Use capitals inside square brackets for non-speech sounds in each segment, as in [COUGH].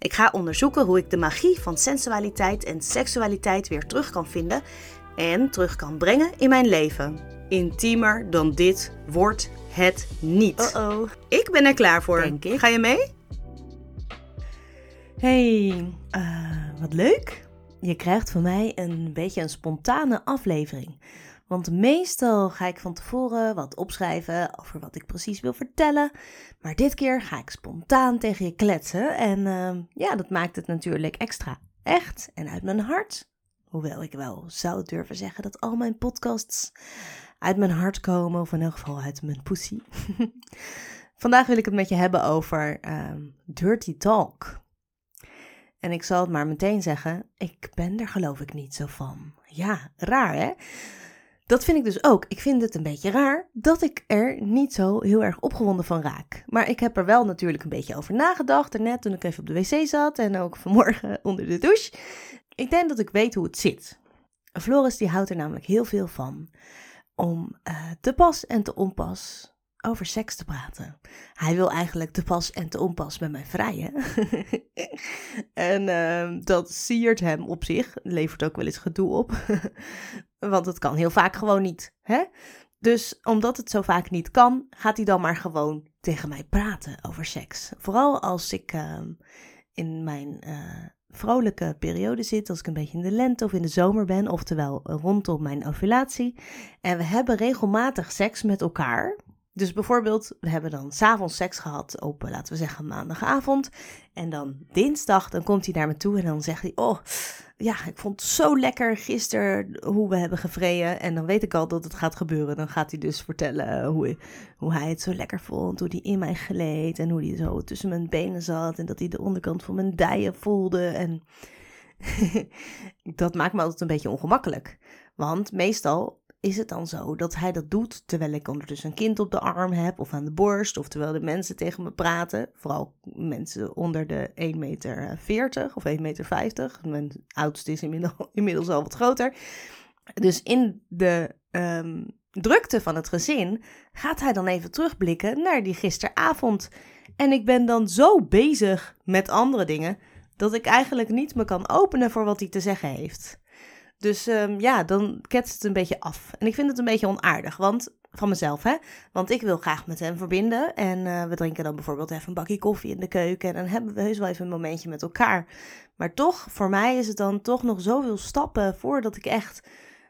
Ik ga onderzoeken hoe ik de magie van sensualiteit en seksualiteit weer terug kan vinden en terug kan brengen in mijn leven. Intiemer dan dit wordt het niet. Oh-oh. Ik ben er klaar voor. Denk ik. Ga je mee? Hey, eh, wat leuk. Je krijgt van mij een beetje een spontane aflevering. Want meestal ga ik van tevoren wat opschrijven over wat ik precies wil vertellen. Maar dit keer ga ik spontaan tegen je kletsen. En eh, ja, dat maakt het natuurlijk extra echt en uit mijn hart. Hoewel ik wel zou durven zeggen dat al mijn podcasts uit mijn hart komen, of in elk geval uit mijn poesie. [LAUGHS] Vandaag wil ik het met je hebben over ehm, dirty talk. En ik zal het maar meteen zeggen, ik ben er geloof ik niet zo van. Ja, raar hè? Dat vind ik dus ook. Ik vind het een beetje raar dat ik er niet zo heel erg opgewonden van raak. Maar ik heb er wel natuurlijk een beetje over nagedacht. net toen ik even op de wc zat en ook vanmorgen [LAUGHS] onder de douche. Ik denk dat ik weet hoe het zit. Floris die houdt er namelijk heel veel van om eh, te pas en te onpas over seks te praten. Hij wil eigenlijk te pas en te onpas met mij vrijen. [LAUGHS] en ehm, dat siert hem op zich. Levert ook wel eens gedoe op. [LAUGHS] Want het kan heel vaak gewoon niet. Hè? Dus omdat het zo vaak niet kan, gaat hij dan maar gewoon tegen mij praten over seks. Vooral als ik ehm, in mijn eh, vrolijke periode zit, als ik een beetje in de lente of in de zomer ben, oftewel rondom mijn ovulatie. En we hebben regelmatig seks met elkaar. Dus bijvoorbeeld, we hebben dan s'avonds seks gehad op, eh, laten we zeggen, maandagavond. En dan dinsdag, dan komt hij naar me toe en dan zegt hij, oh, ja, ik vond het zo lekker gisteren hoe we hebben gevreden. En dan weet ik al dat het gaat gebeuren. Dan gaat hij dus vertellen eh, hoe, hoe hij het zo lekker vond, hoe hij in mij gleed en hoe hij zo tussen mijn benen zat. En dat hij de onderkant van mijn dijen voelde. En [LAUGHS] dat maakt me altijd een beetje ongemakkelijk. Want meestal is het dan zo dat hij dat doet terwijl ik ondertussen een kind op de arm heb of aan de borst, of terwijl de mensen tegen me praten. Vooral mensen onder de 1,40 meter of 1,50 meter. Mijn oudste is inmiddels, [LAUGHS] inmiddels al wat groter. Dus in de ehm, drukte van het gezin gaat hij dan even terugblikken naar die gisteravond. En ik ben dan zo bezig met andere dingen dat ik eigenlijk niet me kan openen voor wat hij te zeggen heeft. Dus um, ja, dan ketst het een beetje af. En ik vind het een beetje onaardig, want van mezelf, hè. Want ik wil graag met hem verbinden. En uh, we drinken dan bijvoorbeeld even een bakje koffie in de keuken. En dan hebben we heus wel even een momentje met elkaar. Maar toch, voor mij is het dan toch nog zoveel stappen voordat ik echt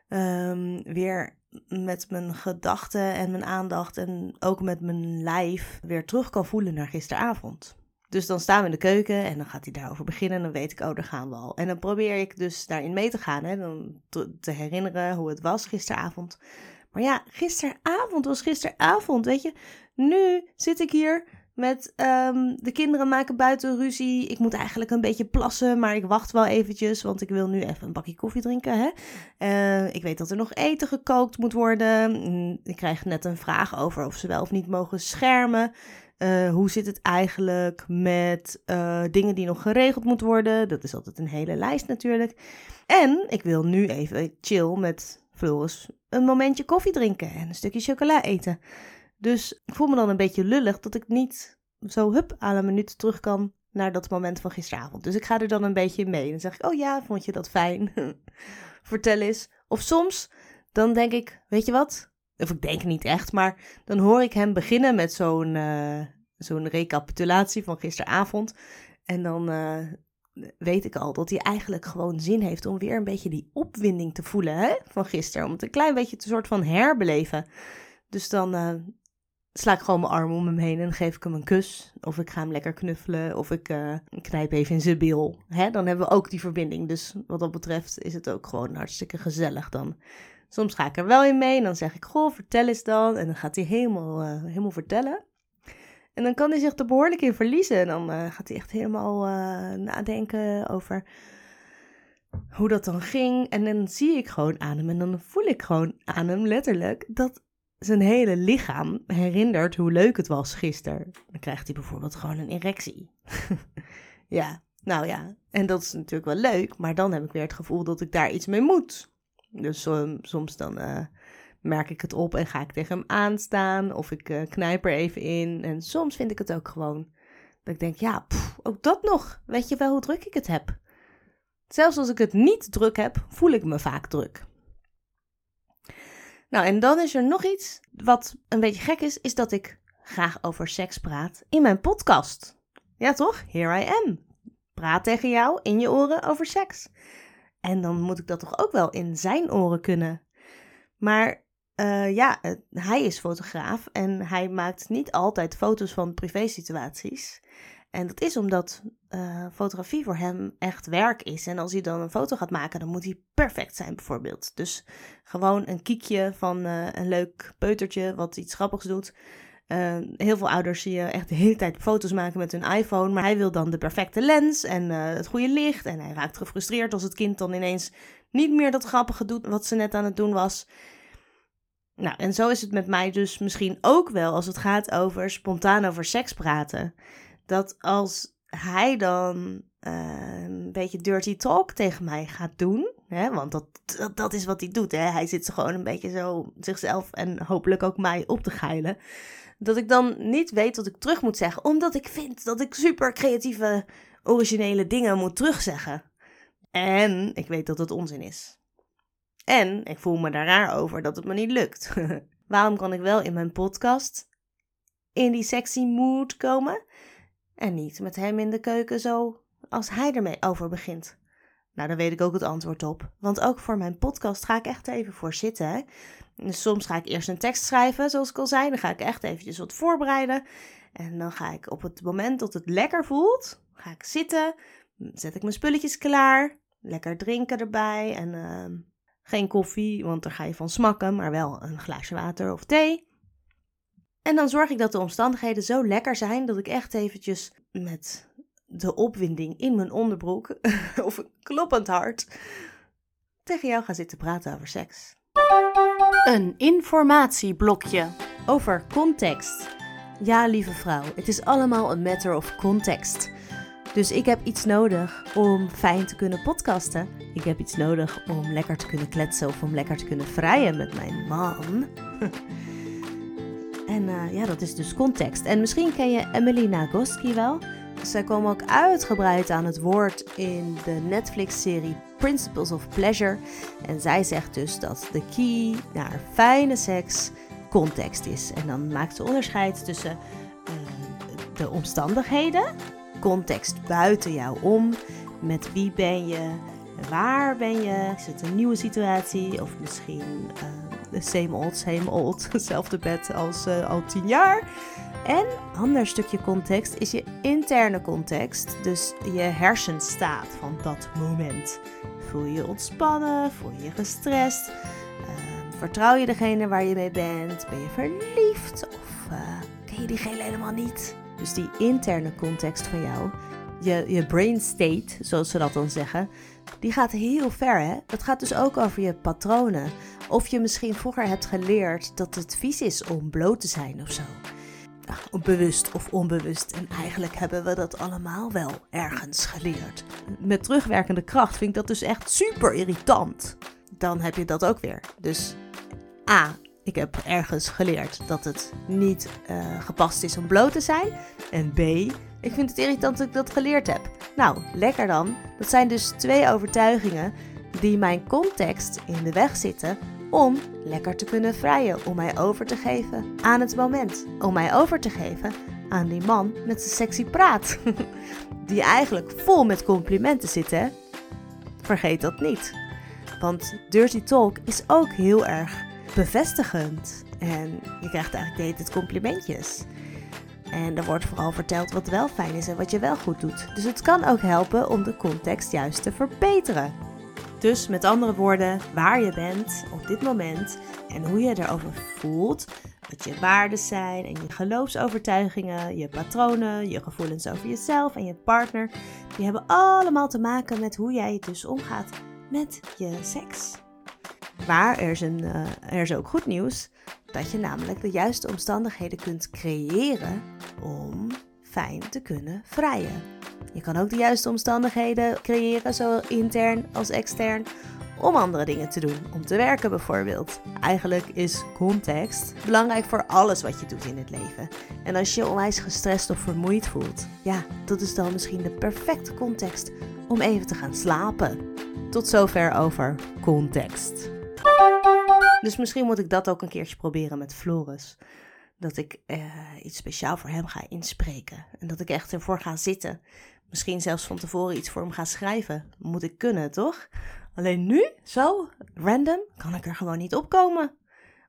um, weer met mijn gedachten en mijn aandacht en ook met mijn lijf weer terug kan voelen naar gisteravond. Dus dan staan we in de keuken en dan gaat hij daarover beginnen. En dan weet ik, oh, daar gaan we al. En dan probeer ik dus daarin mee te gaan. Hè, dan te, herinneren hoe het was gisteravond. Maar ja, gisteravond was gisteravond, weet je. Nu zit ik hier met um, de kinderen maken buiten ruzie. Ik moet eigenlijk een beetje plassen, maar ik wacht wel eventjes, want ik wil nu even een bakje koffie drinken. Hè? Uh, ik weet dat er nog eten gekookt moet worden. Ik krijg net een vraag over of ze wel of niet mogen schermen. Uh, hoe zit het eigenlijk met uh, dingen die nog geregeld moeten worden? Dat is altijd een hele lijst natuurlijk. En ik wil nu even chill met Floris een momentje koffie drinken en een stukje chocola eten. Dus ik voel me dan een beetje lullig dat ik niet zo hup aan een minuut terug kan naar dat moment van gisteravond. Dus ik ga er dan een beetje mee. Dan zeg ik, oh ja, vond je dat fijn? [LAUGHS] Vertel eens. Of soms, dan denk ik, weet je wat? Of ik denk niet echt, maar dan hoor ik hem beginnen met zo'n uh, zo'n recapitulatie van gisteravond. En dan uh, weet ik al dat hij eigenlijk gewoon zin heeft om weer een beetje die opwinding te voelen hè, van gisteren. Om het een klein beetje te soort van herbeleven. Dus dan uh, sla ik gewoon mijn arm om hem heen en geef ik hem een kus. Of ik ga hem lekker knuffelen. Of ik uh, knijp even in zijn bil. Hè? Dan hebben we ook die verbinding. Dus wat dat betreft is het ook gewoon hartstikke gezellig dan. Soms ga ik er wel in mee en dan zeg ik, goh, vertel eens dan. En dan gaat hij helemaal, helemaal vertellen. En dan kan hij zich er behoorlijk in verliezen. En dan uh, gaat hij echt helemaal uh, nadenken over hoe dat dan ging. En dan zie ik gewoon aan hem en dan voel ik gewoon aan hem letterlijk dat zijn hele lichaam herinnert hoe leuk het was gisteren. Dan krijgt hij bijvoorbeeld gewoon een erectie. [LAUGHS] ja, nou ja. En dat is natuurlijk wel leuk, maar dan heb ik weer het gevoel dat ik daar iets mee moet. Dus soms dan uh, merk ik het op en ga ik tegen hem aanstaan of ik uh, knijp er even in. En soms vind ik het ook gewoon dat ik denk, ja, ook dat nog. Weet je wel hoe druk ik het heb? Zelfs als ik het niet druk heb, voel ik me vaak druk. Nou, en dan is er nog iets wat een beetje gek is, is dat ik graag over seks praat in mijn podcast. Ja, toch? Here I am. Praat tegen jou in je oren over seks. En dan moet ik dat toch ook wel in zijn oren kunnen. Maar uh, ja, hij is fotograaf en hij maakt niet altijd foto's van privésituaties. En dat is omdat uh, fotografie voor hem echt werk is. En als hij dan een foto gaat maken, dan moet hij perfect zijn, bijvoorbeeld. Dus gewoon een kiekje van een leuk peutertje wat iets grappigs doet. Heel veel ouders zie je echt de hele tijd foto's maken met hun iPhone. Maar hij wil dan de perfecte lens en het goede licht. En hij raakt gefrustreerd als het kind dan ineens niet meer dat grappige doet wat ze net aan het doen was. Nou, en zo is het met mij dus misschien ook wel als het gaat over spontaan over seks praten dat als hij dan uh, een beetje dirty talk tegen mij gaat doen, hè, want dat, dat, dat, is wat hij doet, hè, hij zit gewoon een beetje zo zichzelf en hopelijk ook mij op te geilen, dat ik dan niet weet wat ik terug moet zeggen, omdat ik vind dat ik super creatieve, originele dingen moet terugzeggen. En ik weet dat het onzin is. En ik voel me daar raar over dat het me niet lukt. [LAUGHS] Waarom kan ik wel in mijn podcast in die sexy mood komen? En niet met hem in de keuken zo als hij ermee over begint. Nou, daar weet ik ook het antwoord op. Want ook voor mijn podcast ga ik echt even voor zitten. Dus soms ga ik eerst een tekst schrijven, zoals ik al zei. Dan ga ik echt eventjes wat voorbereiden. En dan ga ik op het moment dat het lekker voelt, ga ik zitten. Zet ik mijn spulletjes klaar. Lekker drinken erbij. En uh, geen koffie, want daar ga je van smakken. Maar wel een glaasje water of thee. En dan zorg ik dat de omstandigheden zo lekker zijn dat ik echt eventjes met de opwinding in mijn onderbroek [LAUGHS] of een kloppend hart tegen jou ga zitten praten over seks. Een informatieblokje over context. Ja, lieve vrouw, het is allemaal een matter of context. Dus ik heb iets nodig om fijn te kunnen podcasten. Ik heb iets nodig om lekker te kunnen kletsen of om lekker te kunnen vrijen met mijn man. [LAUGHS] En uh, ja, dat is dus context. En misschien ken je Emily Nagoski wel. Zij kwam ook uitgebreid aan het woord in de Netflix-serie Principles of Pleasure. En zij zegt dus dat de key naar fijne seks context is. En dan maakt ze onderscheid tussen uh, de omstandigheden, context buiten jou om, met wie ben je, waar ben je, is het een nieuwe situatie of misschien uh, same old, same old, [LAUGHS] hetzelfde bed als uh, al tien jaar. En ander stukje context is je interne context, dus je hersenstaat van dat moment. Voel je ontspannen? Voel je gestrest? Uh, vertrouw je degene waar je mee bent? Ben je verliefd? Of uh, ken je diegene helemaal niet? Dus die interne context van jou, je, je brain state, zoals ze dat dan zeggen, die gaat heel ver. Hè? Dat gaat dus ook over je patronen. Of je misschien vroeger hebt geleerd dat het vies is om bloot te zijn of zo. Nou, bewust of onbewust. En eigenlijk hebben we dat allemaal wel ergens geleerd. Met terugwerkende kracht vind ik dat dus echt super irritant. Dan heb je dat ook weer. Dus A. Ik heb ergens geleerd dat het niet uh, gepast is om bloot te zijn. En B. Ik vind het irritant dat ik dat geleerd heb. Nou, lekker dan. Dat zijn dus twee overtuigingen die mijn context in de weg zitten om lekker te kunnen vrijen, om mij over te geven aan het moment. Om mij over te geven aan die man met zijn sexy praat. [LAUGHS] Die eigenlijk vol met complimenten zit, hè? Vergeet dat niet. Want dirty talk is ook heel erg bevestigend. En je krijgt eigenlijk de complimentjes. En er wordt vooral verteld wat wel fijn is en wat je wel goed doet. Dus het kan ook helpen om de context juist te verbeteren. Dus met andere woorden, waar je bent op dit moment en hoe je erover voelt, Wat je waarden zijn en je geloofsovertuigingen, je patronen, je gevoelens over jezelf en je partner. Die hebben allemaal te maken met hoe jij dus omgaat met je seks. Maar er is, een, uh, er is ook goed nieuws. Dat je namelijk de juiste omstandigheden kunt creëren om fijn te kunnen vrijen. Je kan ook de juiste omstandigheden creëren, zowel intern als extern, om andere dingen te doen, om te werken bijvoorbeeld. Eigenlijk is context belangrijk voor alles wat je doet in het leven. En als je onwijs gestrest of vermoeid voelt, ja, dat is dan misschien de perfecte context om even te gaan slapen. Tot zover over context. Dus misschien moet ik dat ook een keertje proberen met Floris. Dat ik uh, iets speciaal voor hem ga inspreken. En dat ik echt ervoor ga zitten. Misschien zelfs van tevoren iets voor hem ga schrijven. Moet ik kunnen, toch? Alleen nu, zo, random, kan ik er gewoon niet opkomen.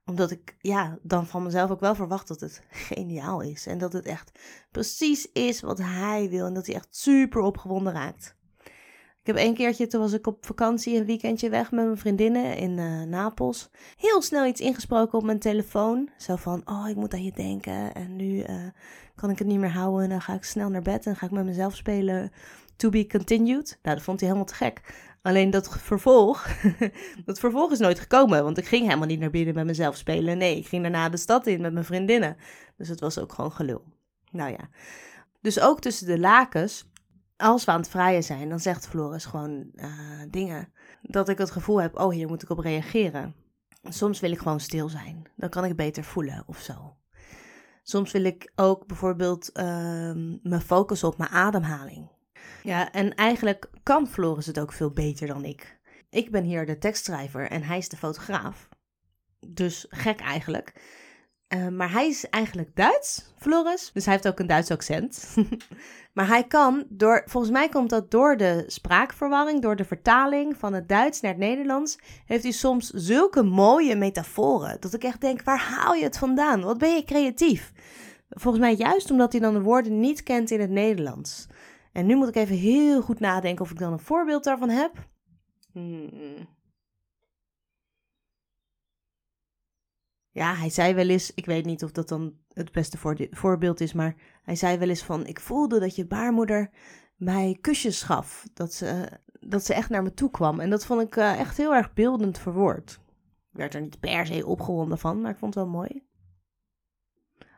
Omdat ik, ja, dan van mezelf ook wel verwacht dat het geniaal is. En dat het echt precies is wat hij wil. En dat hij echt super opgewonden raakt. Ik heb één keertje, toen was ik op vakantie, een weekendje weg met mijn vriendinnen in uh, Napels. Heel snel iets ingesproken op mijn telefoon. Zo van, oh, ik moet aan je denken. En nu uh, kan ik het niet meer houden. En dan ga ik snel naar bed en ga ik met mezelf spelen To Be Continued. Nou, dat vond hij helemaal te gek. Alleen dat vervolg, [LAUGHS] dat vervolg is nooit gekomen. Want ik ging helemaal niet naar binnen met mezelf spelen. Nee, ik ging daarna de stad in met mijn vriendinnen. Dus het was ook gewoon gelul. Nou ja. Dus ook tussen de lakens als we aan het vrijen zijn, dan zegt Floris gewoon uh, dingen. Dat ik het gevoel heb, oh hier moet ik op reageren. Soms wil ik gewoon stil zijn. Dan kan ik beter voelen of zo. Soms wil ik ook bijvoorbeeld me focussen op mijn ademhaling. Ja, en eigenlijk kan Floris het ook veel beter dan ik. Ik ben hier de tekstschrijver en hij is de fotograaf. Dus gek eigenlijk. Uh, maar hij is eigenlijk Duits, Floris. Dus hij heeft ook een Duits accent. [LAUGHS] maar hij kan, door, volgens mij komt dat door de spraakverwarring, door de vertaling van het Duits naar het Nederlands, heeft hij soms zulke mooie metaforen. Dat ik echt denk, waar haal je het vandaan? Wat ben je creatief? Volgens mij juist omdat hij dan de woorden niet kent in het Nederlands. En nu moet ik even heel goed nadenken of ik dan een voorbeeld daarvan heb. Hmm. Ja, hij zei wel eens, ik weet niet of dat dan het beste voorbeeld is, maar hij zei wel eens van, ik voelde dat je baarmoeder mij kusjes gaf. Dat ze, dat ze echt naar me toe kwam. En dat vond ik uh, echt heel erg beeldend verwoord. Ik werd er niet per se opgewonden van, maar ik vond het wel mooi.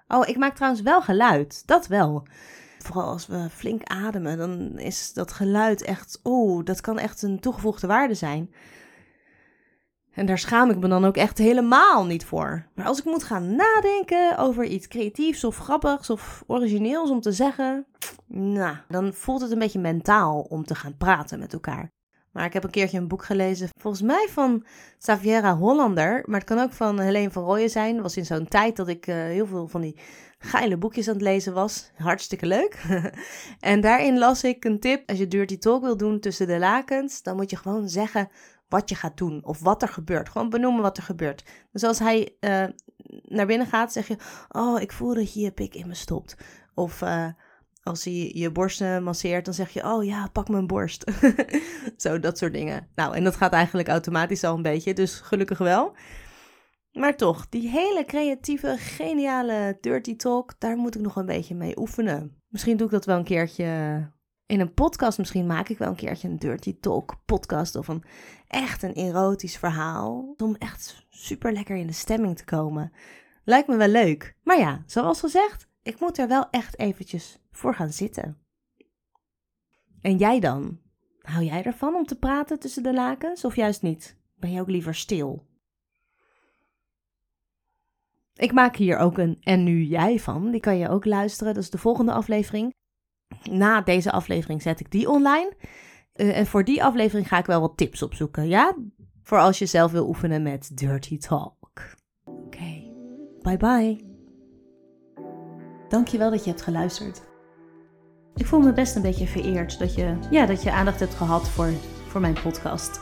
Oh, ik maak trouwens wel geluid. Dat wel. Vooral als we flink ademen, dan is dat geluid echt, oh, dat kan echt een toegevoegde waarde zijn. En daar schaam ik me dan ook echt helemaal niet voor. Maar als ik moet gaan nadenken over iets creatiefs of grappigs of origineels om te zeggen, nou, dan voelt het een beetje mentaal om te gaan praten met elkaar. Maar ik heb een keertje een boek gelezen, volgens mij van Xaviera Hollander, maar het kan ook van Helene van Rooyen zijn. Het was in zo'n tijd dat ik uh, heel veel van die geile boekjes aan het lezen was. Hartstikke leuk. [LAUGHS] en daarin las ik een tip, als je dirty talk wil doen tussen de lakens, dan moet je gewoon zeggen wat je gaat doen of wat er gebeurt. Gewoon benoemen wat er gebeurt. Dus als hij uh, naar binnen gaat, zeg je: Oh, ik voel dat je je pik in me stopt. Of uh, als hij je borsten masseert, dan zeg je: Oh ja, pak mijn borst. [LAUGHS] Zo, dat soort dingen. Nou, en dat gaat eigenlijk automatisch al een beetje, dus gelukkig wel. Maar toch, die hele creatieve, geniale dirty talk, daar moet ik nog een beetje mee oefenen. Misschien doe ik dat wel een keertje in een podcast misschien maak ik wel een keertje een dirty talk podcast of een echt een erotisch verhaal. Om echt super lekker in de stemming te komen. Lijkt me wel leuk. Maar ja, zoals gezegd, ik moet er wel echt eventjes voor gaan zitten. En jij dan? Hou jij ervan om te praten tussen de lakens of juist niet? Ben je ook liever stil? Ik maak hier ook een En nu jij van. Die kan je ook luisteren. Dat is de volgende aflevering na deze aflevering zet ik die online. Uh, en voor die aflevering ga ik wel wat tips opzoeken, ja? Voor als je zelf wil oefenen met Dirty Talk. Oké, okay. bye bye. Dankjewel dat je hebt geluisterd. Ik voel me best een beetje vereerd dat je, ja, dat je aandacht hebt gehad voor, voor mijn podcast.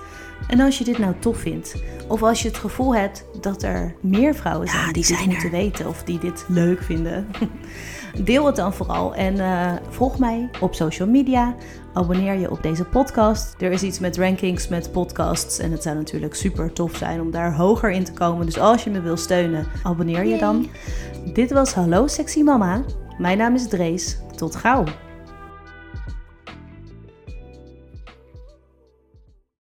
En als je dit nou tof vindt, of als je het gevoel hebt dat er meer vrouwen zijn die, die dit moeten weten of die dit leuk vinden, [LAUGHS] Deel het dan vooral en uh, volg mij op social media. Abonneer je op deze podcast. Er is iets met rankings, met podcasts. En het zou natuurlijk super tof zijn om daar hoger in te komen. Dus als je me wil steunen, abonneer je dan. Dit was Hallo Sexy Mama. Mijn naam is Drees. Tot gauw.